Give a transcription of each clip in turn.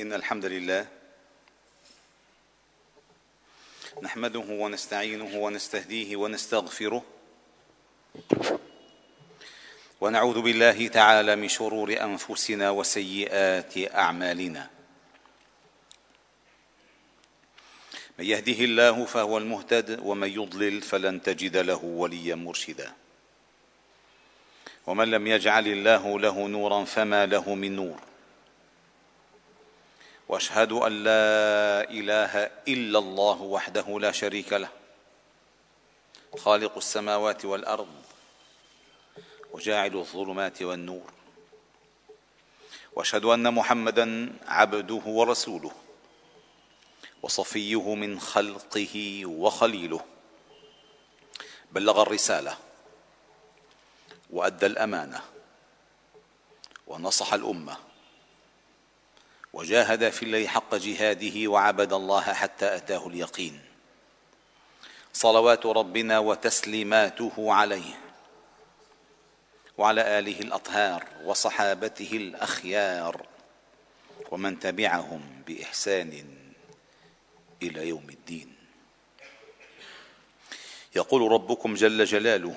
إن الحمد لله نحمده ونستعينه ونستهديه ونستغفره ونعوذ بالله تعالى من شرور أنفسنا وسيئات أعمالنا. من يهده الله فهو المهتد ومن يضلل فلن تجد له وليا مرشدا. ومن لم يجعل الله له نورا فما له من نور. وأشهد أن لا إله إلا الله وحده لا شريك له خالق السماوات والأرض وجاعل الظلمات والنور. وأشهد أن محمدا عبده ورسوله وصفيه من خلقه وخليله. بلغ الرسالة وأدى الأمانة ونصح الأمة وجاهد في الله حق جهاده وعبد الله حتى أتاه اليقين. صلوات ربنا وتسليماته عليه وعلى آله الأطهار وصحابته الأخيار ومن تبعهم بإحسان إلى يوم الدين. يقول ربكم جل جلاله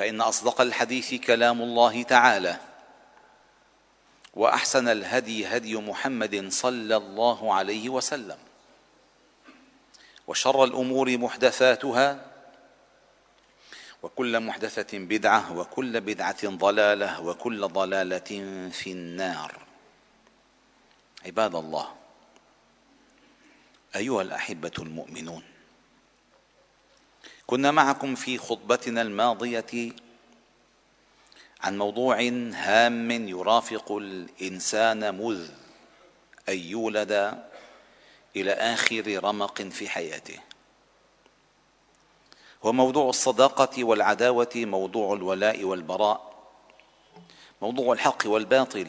فإن أصدق الحديث كلام الله تعالى وأحسن الهدي هدي محمد صلى الله عليه وسلم وشر الأمور محدثاتها وكل محدثة بدعة وكل بدعة ضلالة وكل ضلالة في النار. عباد الله أيها الأحبة المؤمنون كنا معكم في خطبتنا الماضية عن موضوع هام يرافق الإنسان مذ أن يولد إلى آخر رمق في حياته. هو موضوع الصداقة والعداوة موضوع الولاء والبراء موضوع الحق والباطل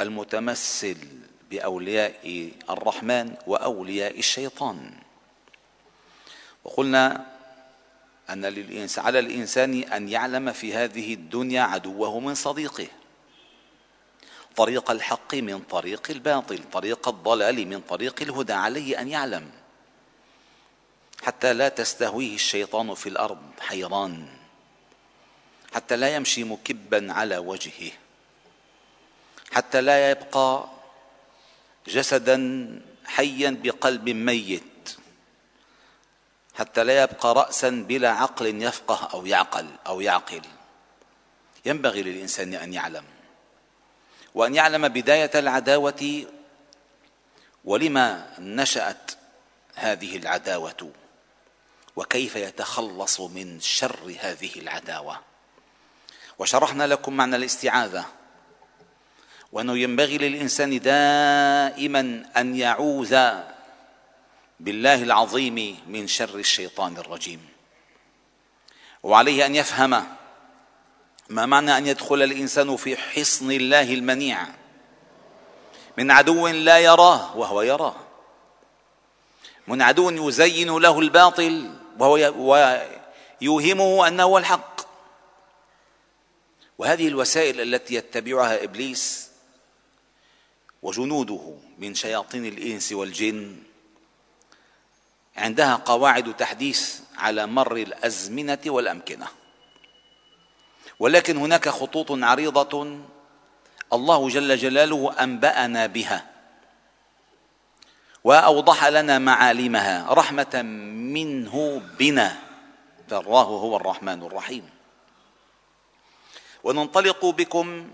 المتمثل بأولياء الرحمن وأولياء الشيطان. وقلنا أن للإنسان على الإنسان أن يعلم في هذه الدنيا عدوه من صديقه. طريق الحق من طريق الباطل طريق الضلال من طريق الهدى عليه أن يعلم. حتى لا تستهويه الشيطان في الأرض حيران. حتى لا يمشي مكبا على وجهه. حتى لا يبقى جسدا حيا بقلب ميت. حتى لا يبقى راسا بلا عقل يفقه أو يعقل أو يعقل. ينبغي للإنسان أن يعلم. وأن يعلم بداية العداوة ولما نشأت هذه العداوة وكيف يتخلص من شر هذه العداوة. وشرحنا لكم معنى الاستعاذة. وأنه ينبغي للإنسان دائما أن يعوذ بالله العظيم من شر الشيطان الرجيم. وعليه أن يفهم ما معنى أن يدخل الإنسان في حصن الله المنيع. من عدو لا يراه وهو يراه. من عدو يزين له الباطل وهو يوهمه أنه هو الحق. وهذه الوسائل التي يتبعها إبليس وجنوده من شياطين الإنس والجن عندها قواعد تحديث على مر الأزمنة والأمكنة. ولكن هناك خطوط عريضة الله جل جلاله أنبأنا بها وأوضح لنا معالمها رحمة منه بنا. فالله هو الرحمن الرحيم. وننطلق بكم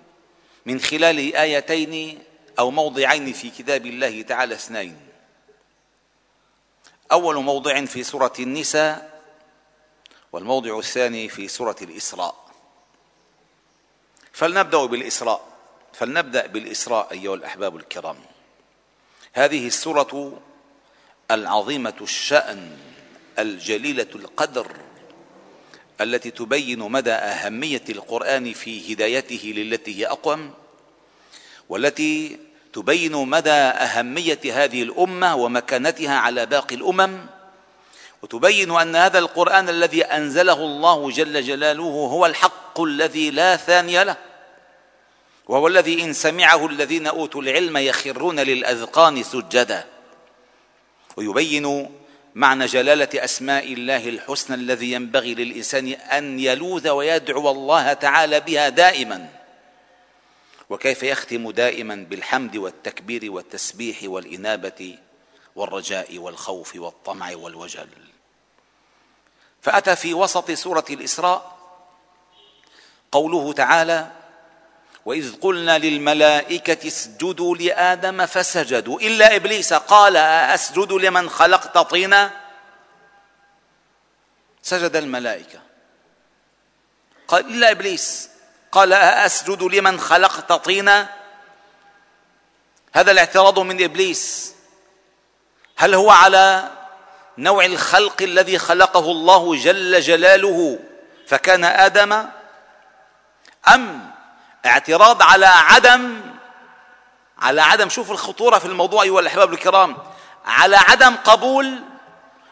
من خلال آيتين أو موضعين في كتاب الله تعالى اثنين. أول موضع في سورة النساء والموضع الثاني في سورة الإسراء. فلنبدأ بالإسراء. فلنبدأ بالإسراء أيها الأحباب الكرام. هذه السورة العظيمة الشأن الجليلة القدر التي تبين مدى أهمية القرآن في هدايته للتي هي أقوم والتي تبين مدى أهمية هذه الأمة ومكانتها على باقي الأمم وتبين أن هذا القرآن الذي أنزله الله جل جلاله هو الحق الذي لا ثاني له وهو الذي إن سمعه الذين أوتوا العلم يخرون للأذقان سجدا. ويبين معنى جلالة أسماء الله الحسنى الذي ينبغي للإنسان أن يلوذ ويدعو الله تعالى بها دائما. وكيف يختم دائما بالحمد والتكبير والتسبيح والإنابة والرجاء والخوف والطمع والوجل. فأتى في وسط سورة الإسراء قوله تعالى وإذ قلنا للملائكة اسجدوا لآدم فسجدوا. إلا إبليس قال أسجد لمن خلقت طينا؟ سجد الملائكة. قال إلا إبليس. قال اسجد لمن خلقت طينا؟ هذا الاعتراض من إبليس. هل هو على نوع الخلق الذي خلقه الله جل جلاله فكان آدم؟ أم اعتراض على عدم؟ على عدم. شوف الخطورة في الموضوع أيها الأحباب الكرام. على عدم قبول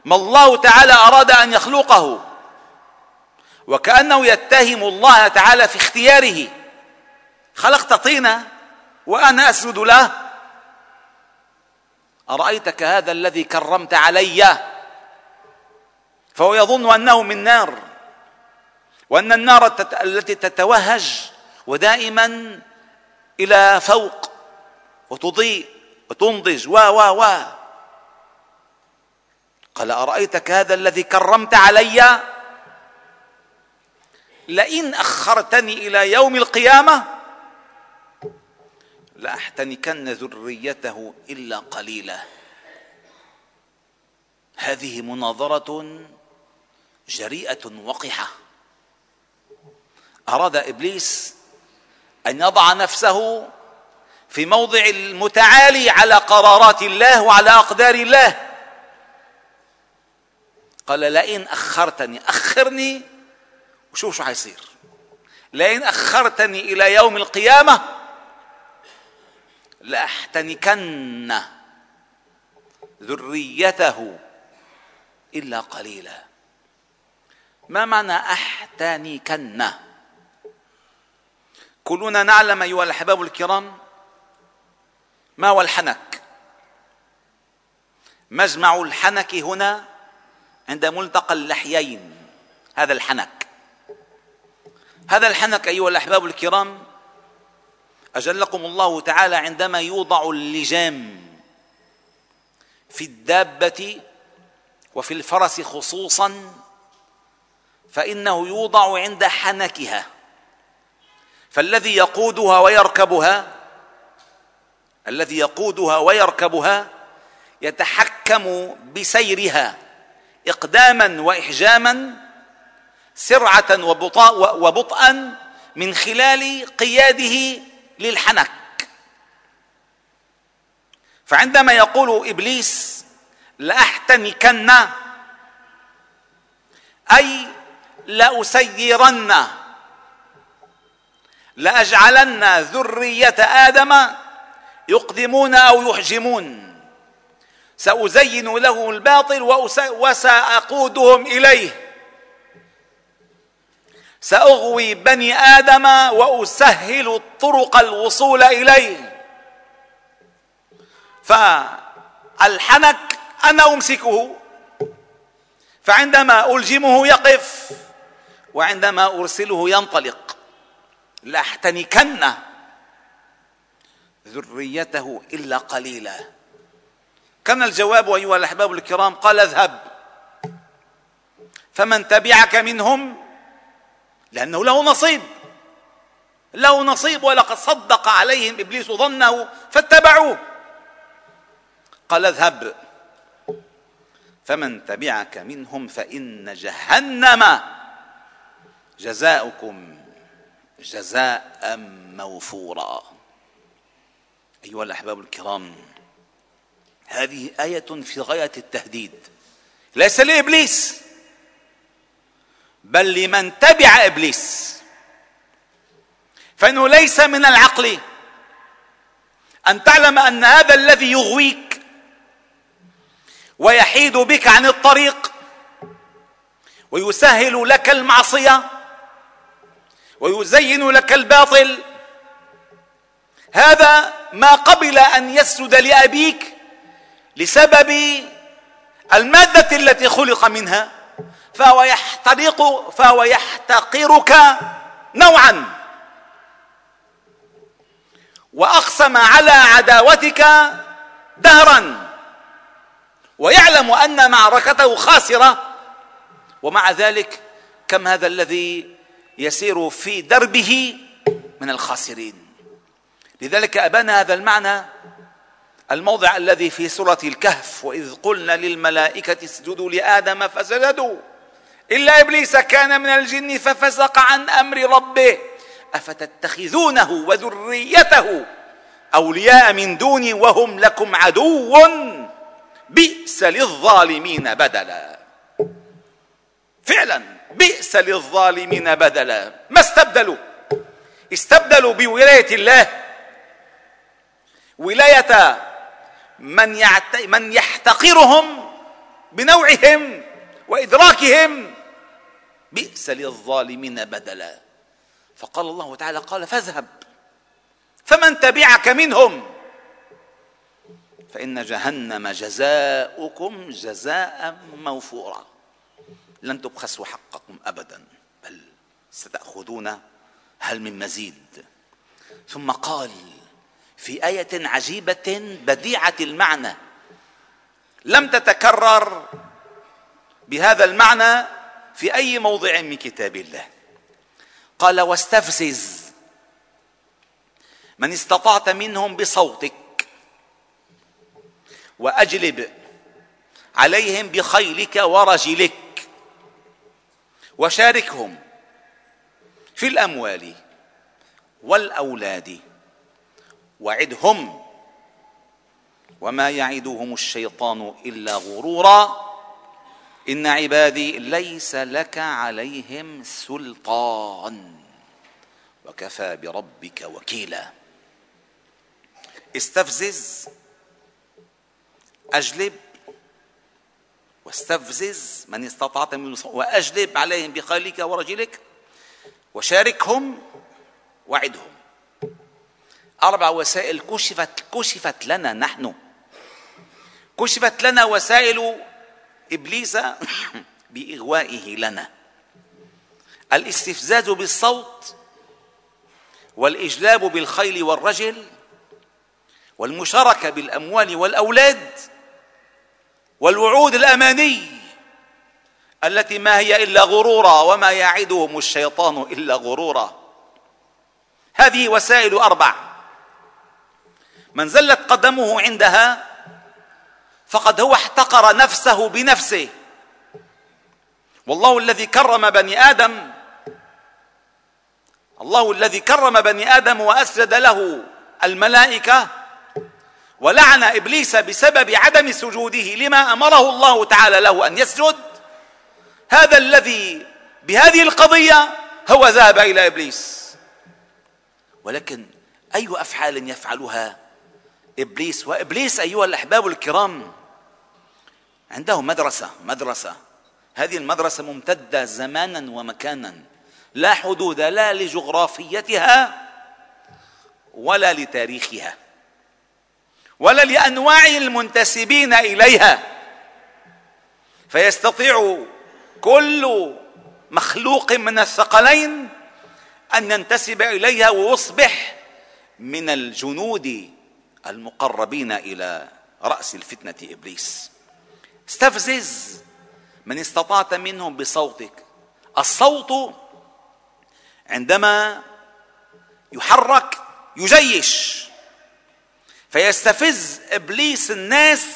ما الله تعالى أراد أن يخلقه. وكأنه يتهم الله تعالى في اختياره. خلقت طينه وأنا أسجد له. أرأيتك هذا الذي كرمت علي؟ فهو يظن أنه من نار وأن النار التي تتوهج ودائما إلى فوق وتضيء وتنضج. و و و قال أرأيتك هذا الذي كرمت علي؟ لئن أخرتني إلى يوم القيامة لأحتنكن ذريته إلا قليلا. هذه مناظرة جريئة وقحة. أراد إبليس أن يضع نفسه في موضع المتعالي على قرارات الله وعلى أقدار الله. قال لئن أخرتني أخرني وشوف شو حيصير. لئن أخرتني إلى يوم القيامة لأحتنكن ذريته إلا قليلا. ما معنى أحتنكن؟ كلنا نعلم أيها الأحباب الكرام ما هو الحنك. مجمع الحنك هنا عند ملتقى اللحيين هذا الحنك. هذا الحنك أيها الأحباب الكرام أجلكم الله تعالى عندما يوضع اللجام في الدابة وفي الفرس خصوصا فإنه يوضع عند حنكها. فالذي يقودها ويركبها الذي يقودها ويركبها يتحكم بسيرها اقداما واحجاما سرعة وبطئا من خلال قياده للحنك. فعندما يقول إبليس لأحتنكن أي لأسيرن لأجعلن ذرية آدم يقدمون أو يحجمون سأزين لهم الباطل وسأقودهم إليه. سأغوي بني آدم وأسهل الطرق الوصول إليه. فألحنك أنا أمسكه. فعندما ألجمه يقف وعندما أرسله ينطلق لأحتنكن ذريته إلا قليلا. كان الجواب أيها الأحباب الكرام قال اذهب. فمن تبعك منهم لأنه له نصيب. له نصيب ولقد صدق عليهم إبليس ظنه فاتبعوه. قال اذهب فمن تبعك منهم فإن جهنم جزاؤكم جزاء موفورا. أيها الأحباب الكرام هذه آية في غاية التهديد. ليس لإبليس. بل لمن تبع إبليس. فإنه ليس من العقل أن تعلم أن هذا الذي يغويك ويحيد بك عن الطريق ويسهل لك المعصية ويزين لك الباطل هذا ما قبل أن يسجد لأبيك لسبب المادة التي خلق منها. فهو يحترق فهو يحتقرك نوعا. وأقسم على عداوتك دهرا. ويعلم أن معركته خاسرة. ومع ذلك كم هذا الذي يسير في دربه من الخاسرين؟ لذلك أبان هذا المعنى الموضع الذي في سورة الكهف وإذ قلنا للملائكة اسجدوا لآدم فسجدوا. إلا إبليس كان من الجن ففسق عن أمر ربه. أفتتخذونه وذريته أولياء من دوني وهم لكم عدو؟ بئس للظالمين بدلا. فعلا بئس للظالمين بدلا. ما استبدلوا؟ استبدلوا بولاية الله. ولاية من يعت... من يحتقرهم بنوعهم وإدراكهم بئس للظالمين بدلا. فقال الله تعالى قال فاذهب فمن تبعك منهم؟ فإن جهنم جزاؤكم جزاء موفورا. لن تبخسوا حقكم أبدا بل ستأخذون هل من مزيد. ثم قال في آية عجيبة بديعة المعنى. لم تتكرر بهذا المعنى في أي موضع من كتاب الله. قال واستفزز. من استطعت منهم بصوتك وأجلب عليهم بخيلك ورجلك وشاركهم في الأموال والأولاد. وعدهم. وما يعدهم الشيطان إلا غرورا. إن عبادي ليس لك عليهم سلطان. وكفى بربك وكيلا. استفزز. أجلب. واستفزز. من استطعت من وأجلب عليهم بخيلك ورجلك. وشاركهم. وعدهم. أربع وسائل كشفت كشفت لنا نحن. كشفت لنا وسائل إبليس بإغوائه لنا. الاستفزاز بالصوت والإجلاب بالخيل والرجل والمشاركة بالأموال والأولاد والوعود الأماني التي ما هي إلا غرورا وما يعدهم الشيطان إلا غرورا. هذه وسائل أربع. من زلت قدمه عندها فقد هو احتقر نفسه بنفسه. والله الذي كرم بني آدم الله الذي كرم بني آدم وأسجد له الملائكة ولعن إبليس بسبب عدم سجوده لما أمره الله تعالى له أن يسجد. هذا الذي بهذه القضية هو ذهب إلى إبليس. ولكن أي أفعال يفعلها إبليس. وإبليس أيها الأحباب الكرام عنده مدرسة مدرسة. هذه المدرسة ممتدة زمانا ومكانا. لا حدود لا لجغرافيتها ولا لتاريخها ولا لأنواع المنتسبين إليها. فيستطيع كل مخلوق من الثقلين أن ينتسب إليها ويصبح من الجنود المقربين إلى رأس الفتنة إبليس. استفزز من استطعت منهم بصوتك. الصوت عندما يحرك يجيش. فيستفز إبليس الناس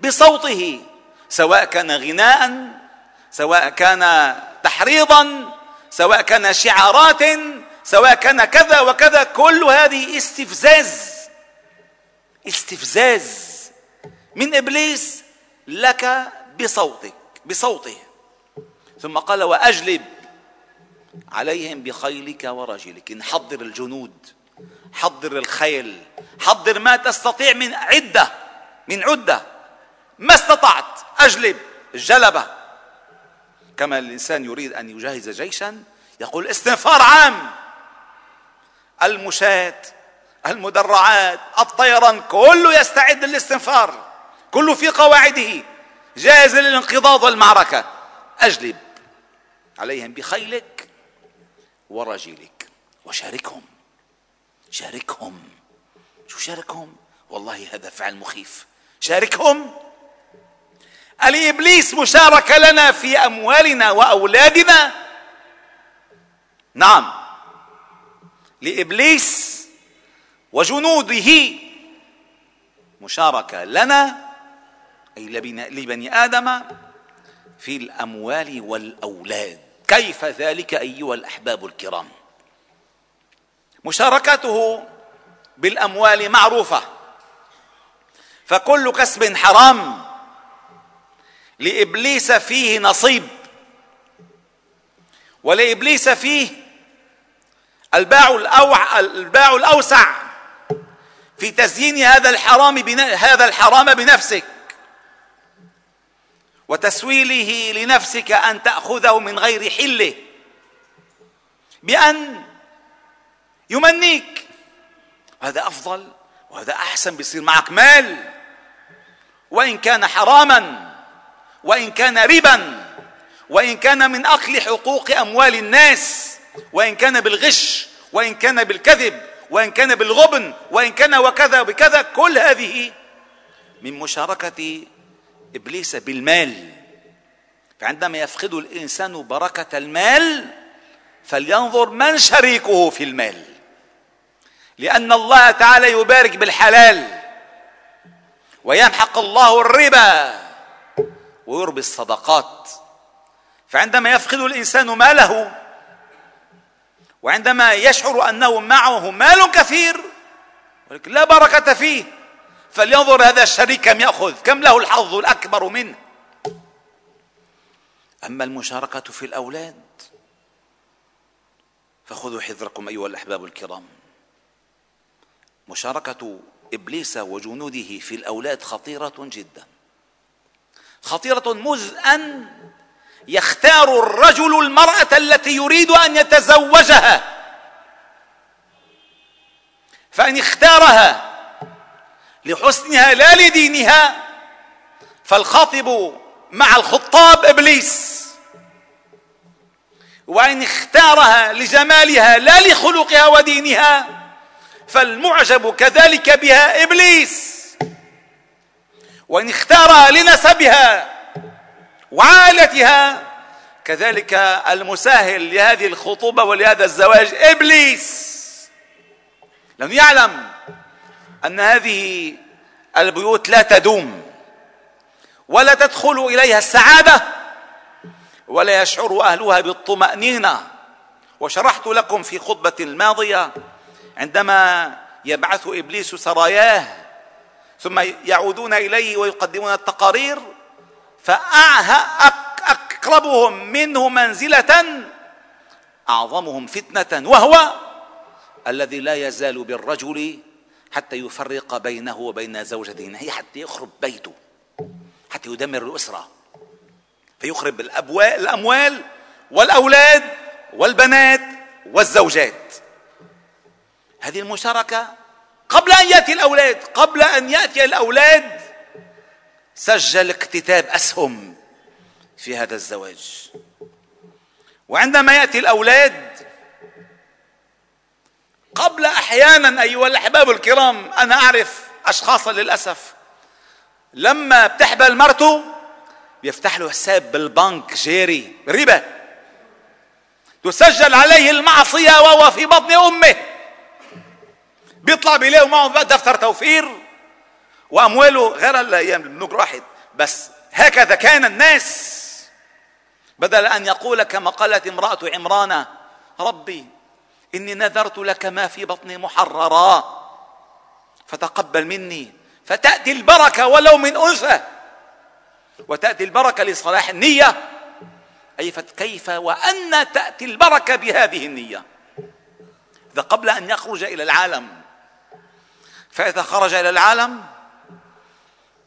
بصوته سواء كان غناء سواء كان تحريضا سواء كان شعارات سواء كان كذا وكذا. كل هذه استفزاز. استفزاز من إبليس لك بصوتك بصوته. ثم قال وأجلب عليهم بخيلك ورجلك. نحضر الجنود حضر الخيل حضر ما تستطيع من عدة من عدة. ما استطعت أجلب الجلبه كما الإنسان يريد أن يجهز جيشا يقول استنفار عام. المشاة المدرعات الطيران كله يستعد للاستنفار. كله في قواعده. جاهز للانقضاض والمعركة. أجلب عليهم بخيلك ورجلك وشاركهم. شاركهم. شو شاركهم؟ والله هذا فعل مخيف. شاركهم. الإبليس مشاركة لنا في أموالنا وأولادنا. نعم. لإبليس وجنوده. مشاركة لنا أي لبني آدم في الأموال والأولاد. كيف ذلك أيها الأحباب الكرام؟ مشاركته بالأموال معروفة. فكل كسب حرام لإبليس فيه نصيب. ولإبليس فيه الباع الأوع الباع الأوسع. في تزيين هذا الحرام. هذا الحرام بنفسك. وتسويله لنفسك أن تأخذه من غير حله. بأن يمنيك. هذا أفضل وهذا أحسن بيصير معك مال. وإن كان حراما وإن كان ربا وإن كان من أكل حقوق أموال الناس وإن كان بالغش وإن كان بالكذب وإن كان بالغبن وإن كان وكذا وبكذا كل هذه من مشاركة إبليس بالمال. فعندما يفقد الإنسان بركة المال فلينظر من شريكه في المال. لأن الله تعالى يبارك بالحلال ويمحق الله الربا ويربي الصدقات. فعندما يفقد الإنسان ماله وعندما يشعر أنه معه مال كثير لا بركة فيه فلينظر هذا الشريك كم يأخذ كم له الحظ الأكبر منه. أما المشاركة في الأولاد فخذوا حذركم أيها الأحباب الكرام. مشاركة إبليس وجنوده في الأولاد خطيرة جدا خطيرة مذ ان يختار الرجل المرأة التي يريد أن يتزوجها. فإن اختارها لحسنها لا لدينها فالخاطب مع الخطاب إبليس. وإن اختارها لجمالها لا لخلقها ودينها فالمعجب كذلك بها إبليس. وإن اختارها لنسبها وعائلتها. كذلك المساهل لهذه الخطوبة ولهذا الزواج إبليس. لم يعلم أن هذه البيوت لا تدوم ولا تدخل إليها السعادة ولا يشعر أهلها بالطمأنينة. وشرحت لكم في خطبة الماضية عندما يبعث إبليس سراياه ثم يعودون إليه ويقدمون التقارير فأقربهم منه منزلة أعظمهم فتنة وهو الذي لا يزال بالرجل حتى يفرق بينه وبين زوجته حتى يخرب بيته حتى يدمر الأسرة فيخرب الأموال والأولاد والبنات والزوجات. هذه المشاركة قبل أن يأتي الأولاد قبل أن يأتي الأولاد سجل اكتتاب أسهم في هذا الزواج. وعندما يأتي الأولاد قبل أحيانا أيها الأحباب الكرام أنا أعرف اشخاصا للأسف لما بتحبل مرته بيفتح له حساب بالبنك جاري ربا تسجل عليه المعصية وهو في بطن أمه. بيطلع بيلاقوا معه دفتر توفير. وأمواله غير الأيام البنوك راحت. بس هكذا كان الناس. بدل أن يقول كما قالت امرأة عمران ربي إني نذرت لك ما في بطني محررا. فتقبل مني. فتأتي البركة ولو من أنثى. وتأتي البركة لصلاح النية. أي كيف وأن تأتي البركة بهذه النية؟ إذا قبل أن يخرج إلى العالم. فإذا خرج إلى العالم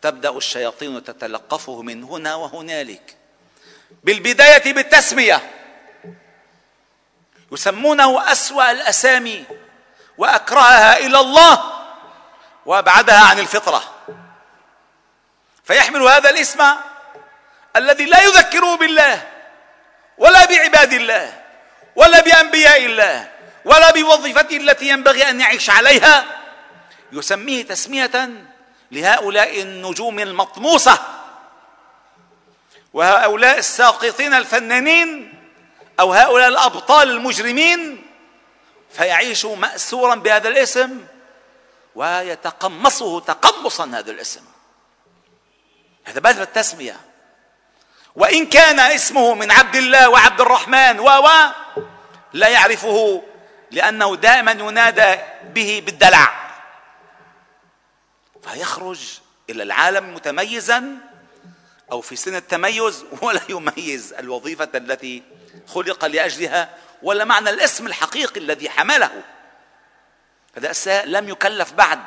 تبدأ الشياطين تتلقفه من هنا وهنالك. بالبداية بالتسمية. يسمونه أسوأ الأسامي وأكرهها إلى الله وأبعدها عن الفطرة. فيحمل هذا الاسم الذي لا يذكره بالله ولا بعباد الله ولا بأنبياء الله ولا بوظيفته التي ينبغي أن يعيش عليها. يسميه تسمية لهؤلاء النجوم المطموسة وهؤلاء الساقطين الفنانين أو هؤلاء الأبطال المجرمين فيعيش مأسورا بهذا الاسم ويتقمصه تقمصا هذا الاسم. هذا بذل التسمية. وإن كان اسمه من عبد الله وعبد الرحمن و لا يعرفه لأنه دائما ينادى به بالدلع. فيخرج إلى العالم متميزا أو في سن التميز ولا يميز الوظيفة التي خلق لأجلها ولا معنى الاسم الحقيقي الذي حمله. هذا لم يكلف بعد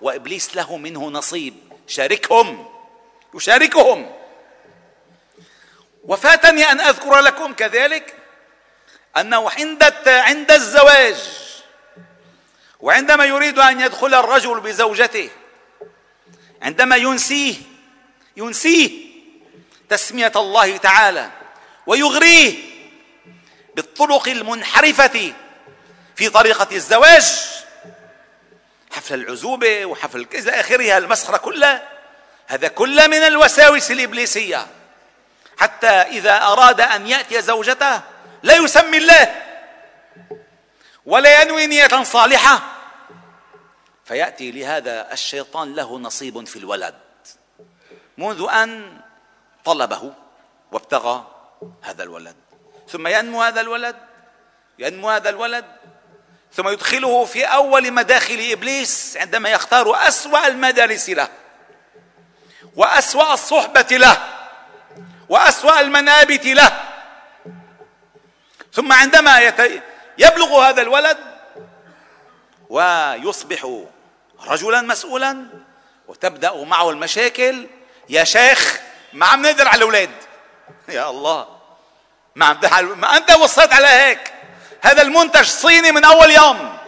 وإبليس له منه نصيب. شاركهم يشاركهم وفاتني أن أذكر لكم كذلك أنه عند عند الزواج وعندما يريد أن يدخل الرجل بزوجته عندما ينسيه ينسيه تسمية الله تعالى ويغريه بالطرق المنحرفة في طريقة الزواج حفل العزوبة وحفل إلى آخرها المسخرة كلها. هذا كله من الوساوس الإبليسية. حتى إذا أراد أن يأتي زوجته لا يسمي الله ولا ينوي نية صالحة. فيأتي لهذا الشيطان له نصيب في الولد. منذ أن طلبه وابتغى هذا الولد. ثم ينمو هذا الولد ينمو هذا الولد ثم يدخله في أول مداخل إبليس عندما يختار أسوأ المدارس له وأسوأ الصحبة له وأسوأ المنابت له. ثم عندما يبلغ هذا الولد ويصبح رجلا مسؤولا وتبدأ معه المشاكل. يا شيخ ما عم نقدر على الأولاد. يا الله ما عم ما أنت وصيت على هيك. هذا المنتج صيني من أول يوم.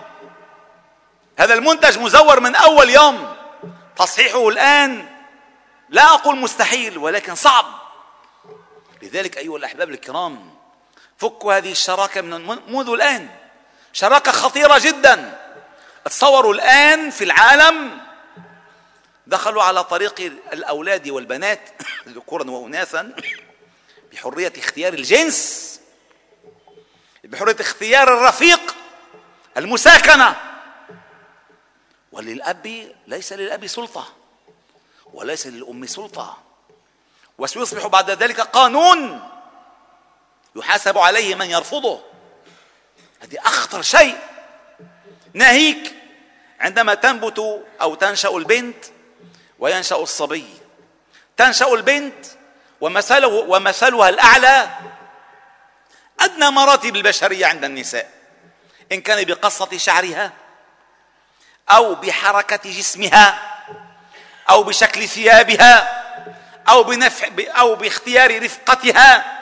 هذا المنتج مزور من أول يوم. تصحيحه الآن لا أقول مستحيل ولكن صعب. لذلك أيها الأحباب الكرام فكوا هذه الشراكة من منذ الآن. شراكة خطيرة جدا. تصوروا الآن في العالم. دخلوا على طريق الأولاد والبنات ذكورا وأناثا بحرية اختيار الجنس بحرية اختيار الرفيق المساكنة. وللأب ليس للأب سلطة وليس للأم سلطة. وسيصبح بعد ذلك قانون يحاسب عليه من يرفضه. هذه أخطر شيء. ناهيك عندما تنبت أو تنشأ البنت وينشأ الصبي. تنشأ البنت ومثله ومثلها الأعلى أدنى مراتب البشرية عند النساء. إن كان بقصة شعرها أو بحركة جسمها أو بشكل ثيابها أو بنفع أو باختيار رفقتها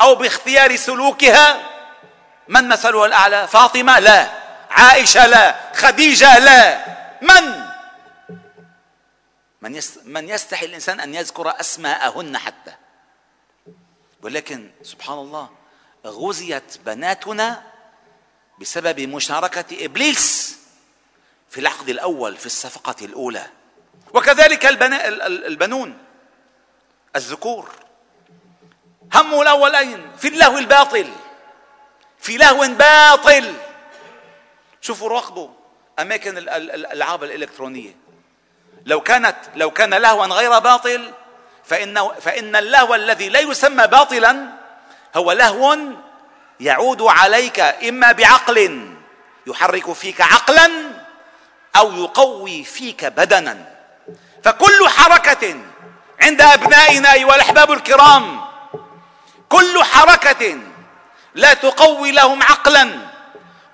أو باختيار سلوكها. من مثلها الأعلى؟ فاطمة؟ لا. عائشة لا خديجة لا. من؟ من من يستحي الإنسان أن يذكر أسماءهن حتى. ولكن سبحان الله غزيت بناتنا بسبب مشاركة إبليس في العقد الأول في الصفقة الأولى. وكذلك البنون الذكور. همه الأول أين؟ في اللهو الباطل. في لهو باطل. شوفوا راقبوا أماكن الألعاب الإلكترونية. لو كانت لو كان لهوا غير باطل فإنه فإن اللهو الذي لا يسمى باطلا هو لهو يعود عليك إما بعقل يحرك فيك عقلا أو يقوي فيك بدنا. فكل حركة عند أبنائنا أيها الأحباب الكرام كل حركة لا تقوي لهم عقلا.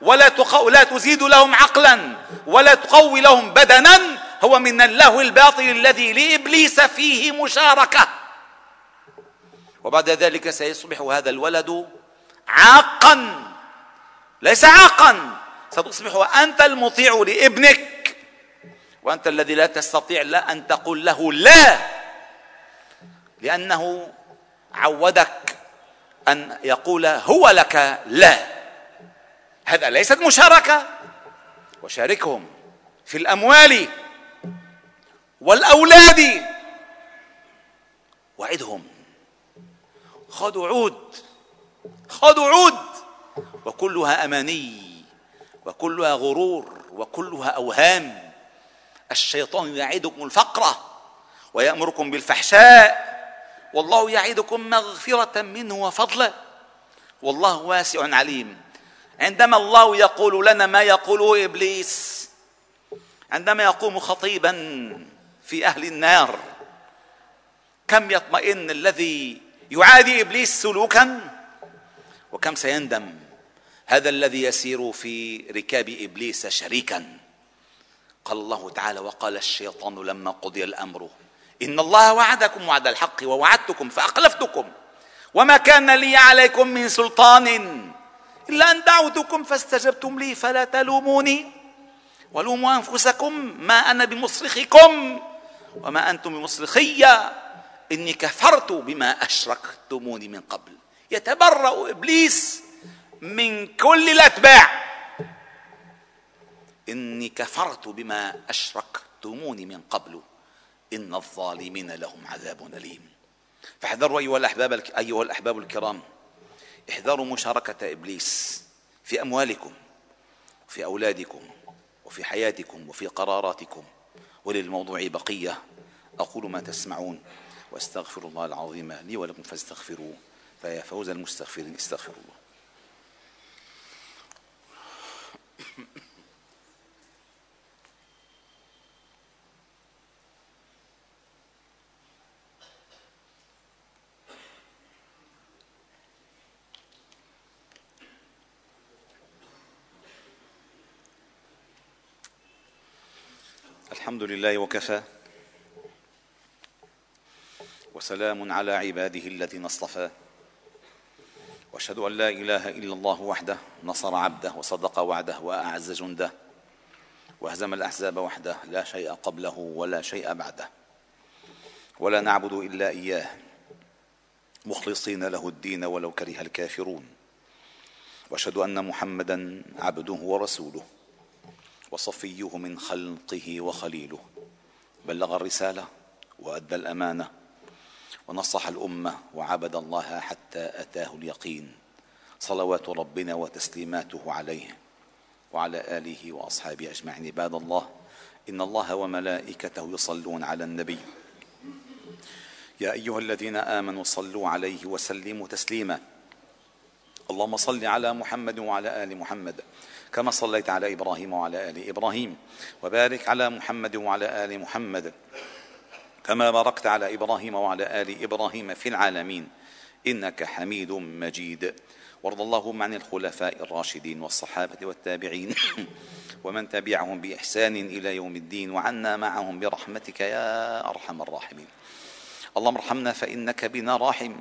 ولا تقو لا تزيد لهم عقلا ولا تقوي لهم بدنا هو من اللهو الباطل الذي لإبليس فيه مشاركة. وبعد ذلك سيصبح هذا الولد عاقا ليس عاقا ستصبح انت المطيع لابنك. وأنت الذي لا تستطيع لا أن تقول له لا لأنه عودك أن يقول هو لك لا. هذا ليست مشاركة. وشاركهم في الأموال والأولاد. وعدهم. خذوا عود. خذوا عود. وكلها أماني. وكلها غرور. وكلها أوهام. الشيطان يعدكم الفقر. ويأمركم بالفحشاء. والله يعدكم مغفرة منه وفضلا والله واسع عليم. عندما الله يقول لنا ما يقوله إبليس عندما يقوم خطيبا في أهل النار كم يطمئن الذي يعادي إبليس سلوكا؟ وكم سيندم هذا الذي يسير في ركاب إبليس شريكا؟ قال الله تعالى وقال الشيطان لما قضي الأمر إن الله وعدكم وعد الحق ووعدتكم فأخلفتكم وما كان لي عليكم من سلطان الا ان دعوتكم فاستجبتم لي فلا تلوموني. ولوموا أنفسكم ما أنا بمصرخكم وما أنتم بمصرخي. إني كفرت بما أشركتموني من قبل. يتبرأ إبليس من كل الأتباع. إني كفرت بما أشركتموني من قبل. إن الظالمين لهم عذاب أليم. فاحذروا أيها الأحباب أيها الأحباب الكرام. احذروا مشاركة إبليس في أموالكم في أولادكم وفي حياتكم وفي قراراتكم. وللموضوع بقية. أقول ما تسمعون وأستغفر الله العظيم لي ولكم فاستغفروه. فيا فوز المستغفرين استغفروا الله. الحمد لله وكفى. وسلام على عباده الذين اصطفى. وأشهد أن لا إله إلا الله وحده نصر عبده وصدق وعده وأعز جنده. وهزم الأحزاب وحده لا شيء قبله ولا شيء بعده. ولا نعبد إلا إياه. مخلصين له الدين ولو كره الكافرون. وأشهد أن محمدا عبده ورسوله. وصفيه من خلقه وخليله. بلغ الرسالة وأدى الأمانة ونصح الأمة وعبد الله حتى أتاه اليقين. صلوات ربنا وتسليماته عليه وعلى آله وأصحابه أجمعين. عباد الله إن الله وملائكته يصلون على النبي. يا أيها الذين آمنوا صلوا عليه وسلموا تسليما. اللهم صل على محمد وعلى آل محمد. كما صليت على إبراهيم وعلى آل إبراهيم وبارك على محمد وعلى آل محمد كما باركت على إبراهيم وعلى آل إبراهيم في العالمين إنك حميد مجيد. وارض اللهم عن الخلفاء الراشدين والصحابة والتابعين ومن تبعهم بإحسان إلى يوم الدين وعنا معهم برحمتك يا أرحم الراحمين. اللهم ارحمنا فإنك بنا راحم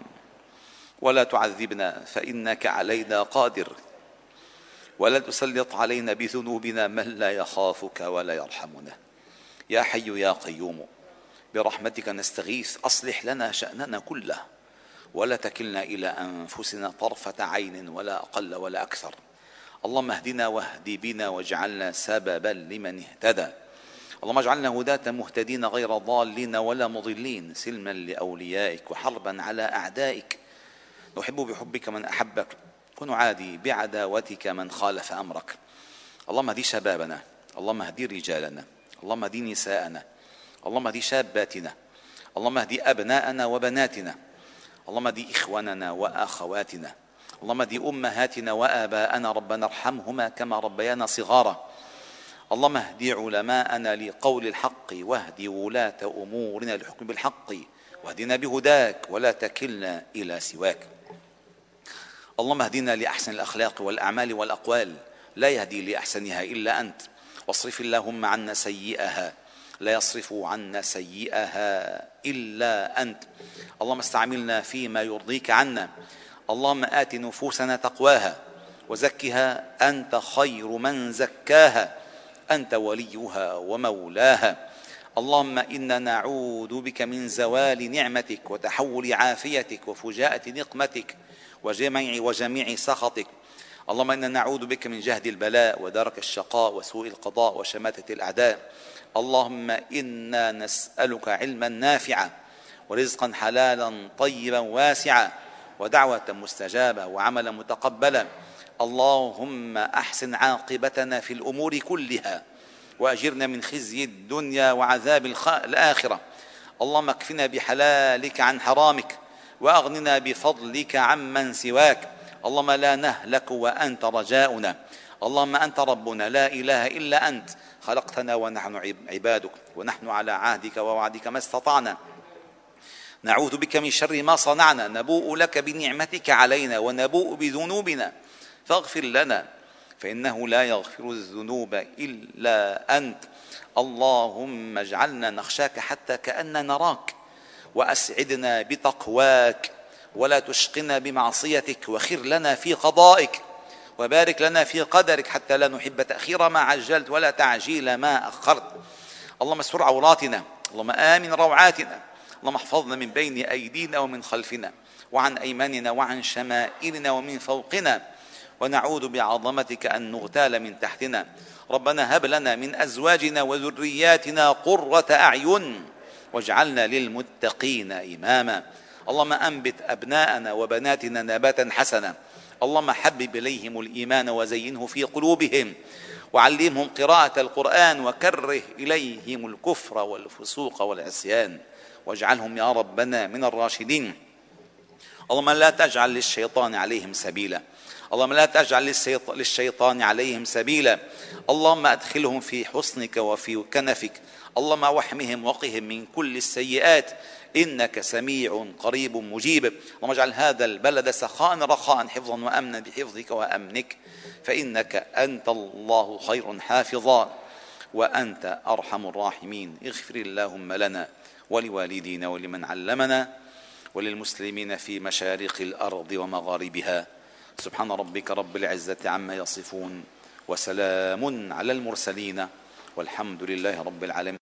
ولا تعذبنا فإنك علينا قادر. ولا تسلط علينا بذنوبنا من لا يخافك ولا يرحمنا. يا حي يا قيوم برحمتك نستغيث أصلح لنا شأننا كله. ولا تكلنا إلى أنفسنا طرفة عين ولا أقل ولا أكثر. اللهم اهدنا واهد بنا واجعلنا سببا لمن اهتدى. اللهم اجعلنا هداة مهتدين غير ضالين ولا مضلين سلما لأوليائك وحربا على أعدائك. نحب بحبك من احبك ونعادي بعداوتك من خالف أمرك. اللهم اهدي شبابنا اللهم اهدي رجالنا اللهم اهدي نساءنا اللهم اهدي شاباتنا اللهم اهدي أبناءنا وبناتنا اللهم اهدي إخواننا وأخواتنا اللهم اهدي أمهاتنا وآباءنا ربنا ارحمهما كما ربيانا صغارا. اللهم اهد علماءنا لقول الحق واهد ولاة أمورنا للحكم بالحق واهدنا بهداك ولا تكلنا إلى سواك. اللهم اهدنا لأحسن الأخلاق والأعمال والأقوال. لا يهدي لأحسنها إلا أنت. واصرف اللهم عنا سيئها. لا يصرف عنا سيئها إلا أنت. اللهم استعملنا فيما يرضيك عنا. اللهم آت نفوسنا تقواها. وزكها أنت خير من زكاها. أنت وليها ومولاها. اللهم إنا نعوذ بك من زوال نعمتك وتحول عافيتك وفجاءة نقمتك. وجميع وجميع سخطك. اللهم إنا نعوذ بك من جهد البلاء ودرك الشقاء وسوء القضاء وشماتة الأعداء. اللهم إنا نسألك علما نافعا ورزقا حلالا طيبا واسعا ودعوة مستجابة وعملا متقبلا. اللهم أحسن عاقبتنا في الأمور كلها وأجرنا من خزي الدنيا وعذاب الآخرة. اللهم اكفنا بحلالك عن حرامك. وأغننا بفضلك عمن سواك. اللهم لا نهلك وأنت رجاؤنا. اللهم أنت ربنا لا إله إلا أنت. خلقتنا ونحن عبادك ونحن على عهدك ووعدك ما استطعنا. نعوذ بك من شر ما صنعنا. نبوء لك بنعمتك علينا ونبوء بذنوبنا. فاغفر لنا فإنه لا يغفر الذنوب إلا أنت. اللهم اجعلنا نخشاك حتى كاننا نراك. وأسعدنا بتقواك ولا تشقنا بمعصيتك وخر لنا في قضائك وبارك لنا في قدرك حتى لا نحب تأخير ما عجلت ولا تعجيل ما أخرت. اللهم استر عوراتنا اللهم آمن روعاتنا اللهم احفظنا من بين أيدينا ومن خلفنا وعن أيماننا وعن شمائلنا ومن فوقنا ونعوذ بعظمتك أن نغتال من تحتنا. ربنا هب لنا من أزواجنا وذرياتنا قرة أعين. واجعلنا للمتقين إماما. اللهم أنبت أبناءنا وبناتنا نباتا حسنا. اللهم حبب إليهم الإيمان وزينه في قلوبهم. وعلمهم قراءة القرآن وكره إليهم الكفر والفسوق والعصيان. واجعلهم يا ربنا من الراشدين. اللهم لا تجعل للشيطان عليهم سبيلا. اللهم لا تجعل للشيطان عليهم سبيلا. اللهم أدخلهم في حصنك وفي كنفك. اللهم واحمهم وقهم من كل السيئات. إنك سميع قريب مجيب. اللهم اجعل هذا البلد سخاء رخاء حفظا وأمنا بحفظك وأمنك. فإنك أنت الله خير حافظا. وأنت أرحم الراحمين. اغفر اللهم لنا ولوالدينا ولمن علمنا وللمسلمين في مشارق الأرض ومغاربها. سبحان ربك رب العزة عما يصفون. وسلام على المرسلين. والحمد لله رب العالمين.